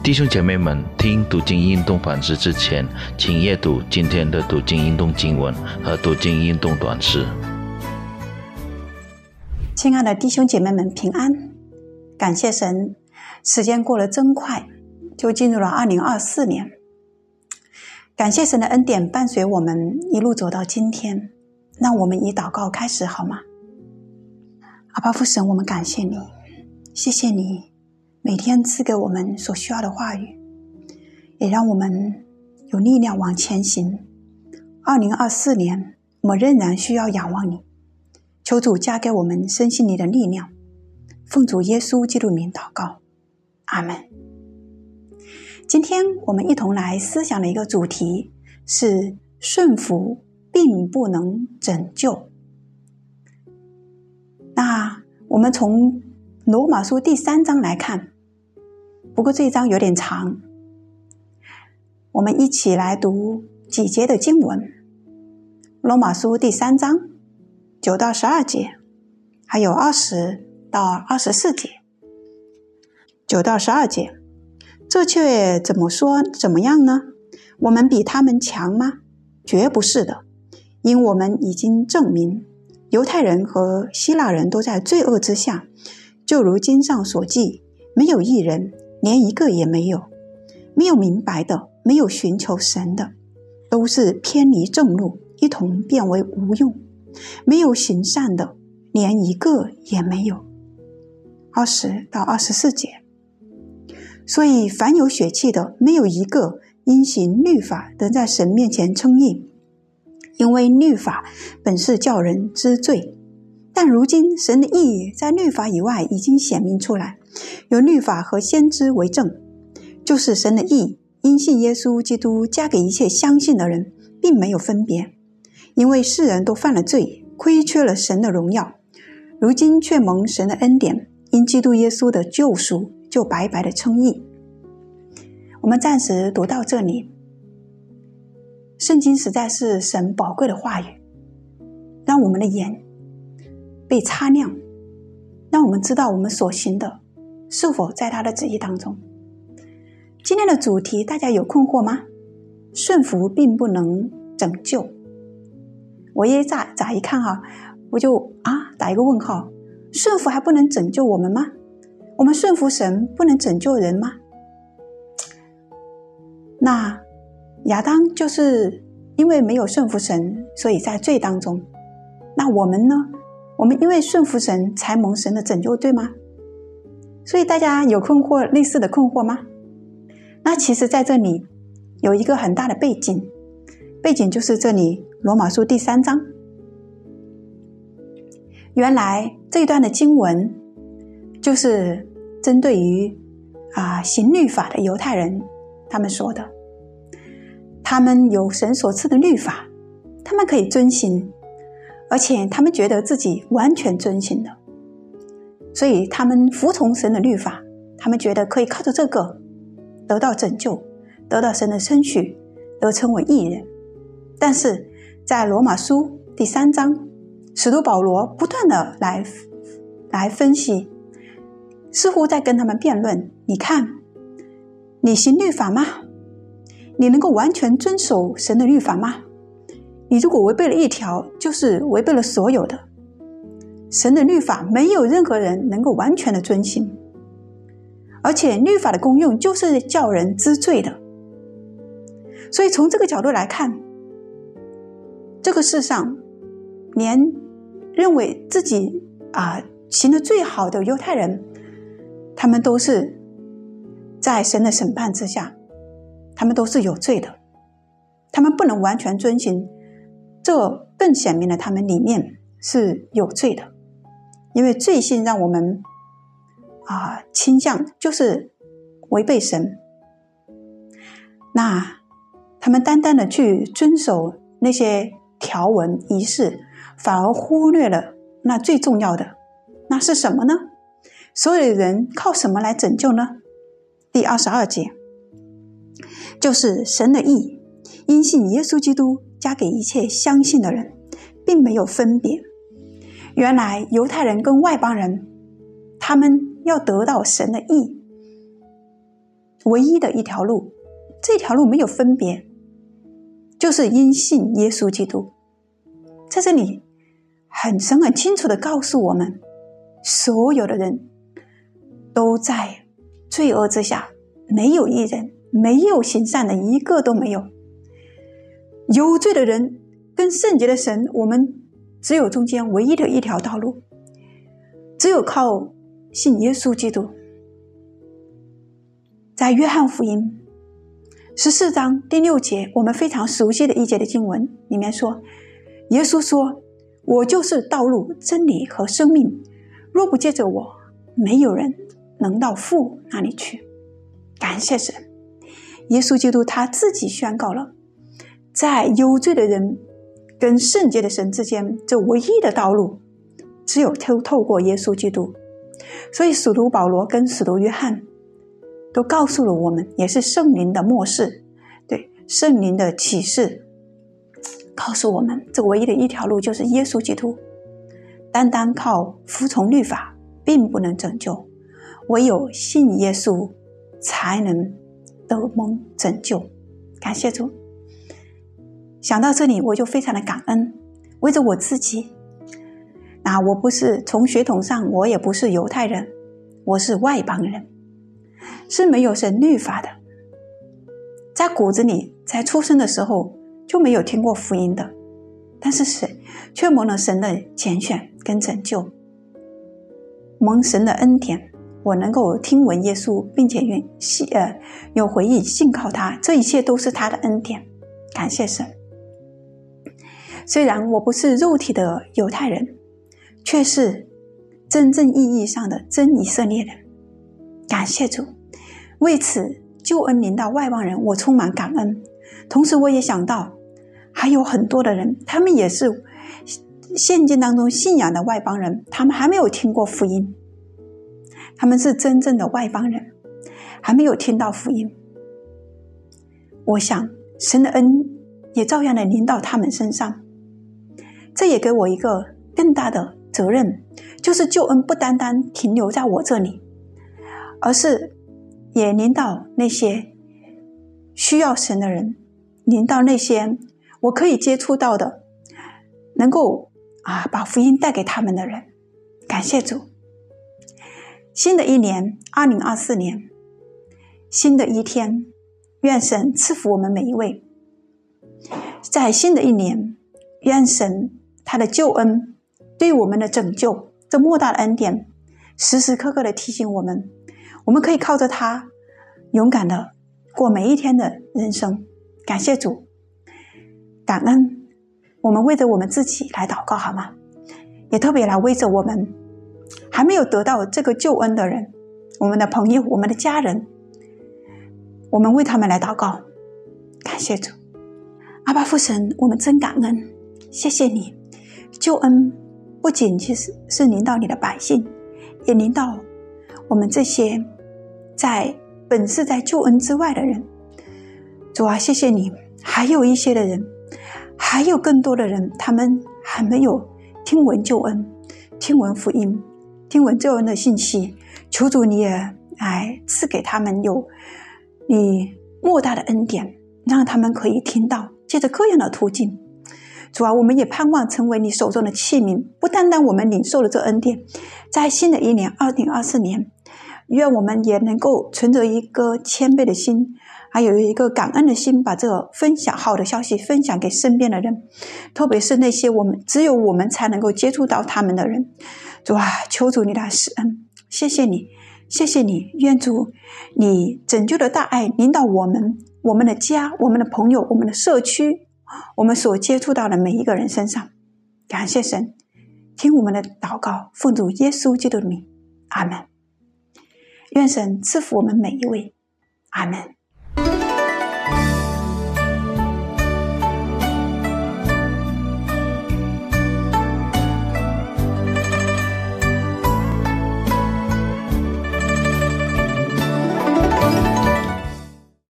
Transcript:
弟兄姐妹们，听读经运动反思之前，请阅读今天的读经运动经文和读经运动短诗。亲爱的弟兄姐妹们，平安！感谢神，时间过得真快，就进入了二零二四年。感谢神的恩典伴随我们一路走到今天。让我们以祷告开始好吗？阿爸父神，我们感谢你，谢谢你。每天赐给我们所需要的话语，也让我们有力量往前行。二零二四年，我们仍然需要仰望你，求主加给我们身心里的力量。奉主耶稣基督名祷告，阿门。今天我们一同来思想的一个主题是顺服，并不能拯救。那我们从罗马书第三章来看。不过这一章有点长，我们一起来读几节的经文，《罗马书》第三章九到十二节，还有二十到二十四节。九到十二节，这却怎么说怎么样呢？我们比他们强吗？绝不是的，因我们已经证明，犹太人和希腊人都在罪恶之下，就如经上所记，没有一人。连一个也没有，没有明白的，没有寻求神的，都是偏离正路，一同变为无用；没有行善的，连一个也没有。二十到二十四节。所以凡有血气的，没有一个因行律法能在神面前称义，因为律法本是叫人知罪。但如今神的义在律法以外已经显明出来。有律法和先知为证，就是神的义，因信耶稣基督加给一切相信的人，并没有分别。因为世人都犯了罪，亏缺了神的荣耀，如今却蒙神的恩典，因基督耶稣的救赎，就白白的称义。我们暂时读到这里。圣经实在是神宝贵的话语，让我们的眼被擦亮，让我们知道我们所行的。是否在他的旨意当中？今天的主题大家有困惑吗？顺服并不能拯救。我一乍乍一看哈，我就啊打一个问号：顺服还不能拯救我们吗？我们顺服神不能拯救人吗？那亚当就是因为没有顺服神，所以在罪当中。那我们呢？我们因为顺服神才蒙神的拯救，对吗？所以大家有困惑类似的困惑吗？那其实，在这里有一个很大的背景，背景就是这里罗马书第三章。原来这一段的经文，就是针对于啊行律法的犹太人他们说的，他们有神所赐的律法，他们可以遵行，而且他们觉得自己完全遵行的。所以他们服从神的律法，他们觉得可以靠着这个得到拯救，得到神的称许，得称为义人。但是在罗马书第三章，使徒保罗不断的来来分析，似乎在跟他们辩论：你看，你行律法吗？你能够完全遵守神的律法吗？你如果违背了一条，就是违背了所有的。神的律法没有任何人能够完全的遵行，而且律法的功用就是叫人知罪的。所以从这个角度来看，这个世上连认为自己啊行的最好的犹太人，他们都是在神的审判之下，他们都是有罪的，他们不能完全遵行，这更显明了他们里面是有罪的。因为罪性让我们啊倾向就是违背神，那他们单单的去遵守那些条文仪式，反而忽略了那最重要的，那是什么呢？所有的人靠什么来拯救呢？第二十二节，就是神的意，因信耶稣基督加给一切相信的人，并没有分别。原来犹太人跟外邦人，他们要得到神的意，唯一的一条路，这条路没有分别，就是因信耶稣基督。在这里，很深很清楚的告诉我们，所有的人都在罪恶之下，没有一人，没有行善的一个都没有。有罪的人跟圣洁的神，我们只有中间唯一的一条道路，只有靠信耶稣基督。在约翰福音十四章第六节，我们非常熟悉的一节的经文里面说。耶稣说：“我就是道路、真理和生命。若不借着我，没有人能到父那里去。”感谢神，耶稣基督他自己宣告了，在有罪的人跟圣洁的神之间，这唯一的道路，只有透透过耶稣基督。所以，使徒保罗跟使徒约翰都告诉了我们，也是圣灵的漠视，对圣灵的启示。告诉我们，这唯一的一条路就是耶稣基督。单单靠服从律法，并不能拯救，唯有信耶稣，才能得蒙拯救。感谢主。想到这里，我就非常的感恩。为着我自己，那我不是从血统上，我也不是犹太人，我是外邦人，是没有神律法的，在骨子里，在出生的时候。就没有听过福音的，但是神却蒙了神的拣选跟拯救，蒙神的恩典，我能够听闻耶稣，并且愿信呃有回应信靠他，这一切都是他的恩典，感谢神。虽然我不是肉体的犹太人，却是真正意义上的真以色列人，感谢主。为此救恩临到外邦人，我充满感恩。同时，我也想到。还有很多的人，他们也是现今当中信仰的外邦人，他们还没有听过福音，他们是真正的外邦人，还没有听到福音。我想神的恩也照样的临到他们身上，这也给我一个更大的责任，就是救恩不单单停留在我这里，而是也领到那些需要神的人，领到那些。我可以接触到的，能够啊把福音带给他们的人，感谢主。新的一年，二零二四年，新的一天，愿神赐福我们每一位。在新的一年，愿神他的救恩对我们的拯救，这莫大的恩典，时时刻刻的提醒我们，我们可以靠着他，勇敢的过每一天的人生。感谢主。感恩，我们为着我们自己来祷告好吗？也特别来为着我们还没有得到这个救恩的人，我们的朋友、我们的家人，我们为他们来祷告。感谢主，阿巴父神，我们真感恩，谢谢你，救恩不仅仅是是临到你的百姓，也临到我们这些在本是在救恩之外的人。主啊，谢谢你，还有一些的人。还有更多的人，他们还没有听闻救恩、听闻福音、听闻救恩的信息。求主你也来赐给他们有你莫大的恩典，让他们可以听到，借着各样的途径。主啊，我们也盼望成为你手中的器皿，不单单我们领受了这恩典，在新的一年二零二四年，愿我们也能够存着一个谦卑的心。还有一个感恩的心，把这分享好的消息分享给身边的人，特别是那些我们只有我们才能够接触到他们的人。主啊，求主你来施恩，谢谢你，谢谢你，愿主你拯救的大爱领导我们、我们的家、我们的朋友、我们的社区，我们所接触到的每一个人身上。感谢神，听我们的祷告，奉主耶稣基督的名，阿门。愿神赐福我们每一位，阿门。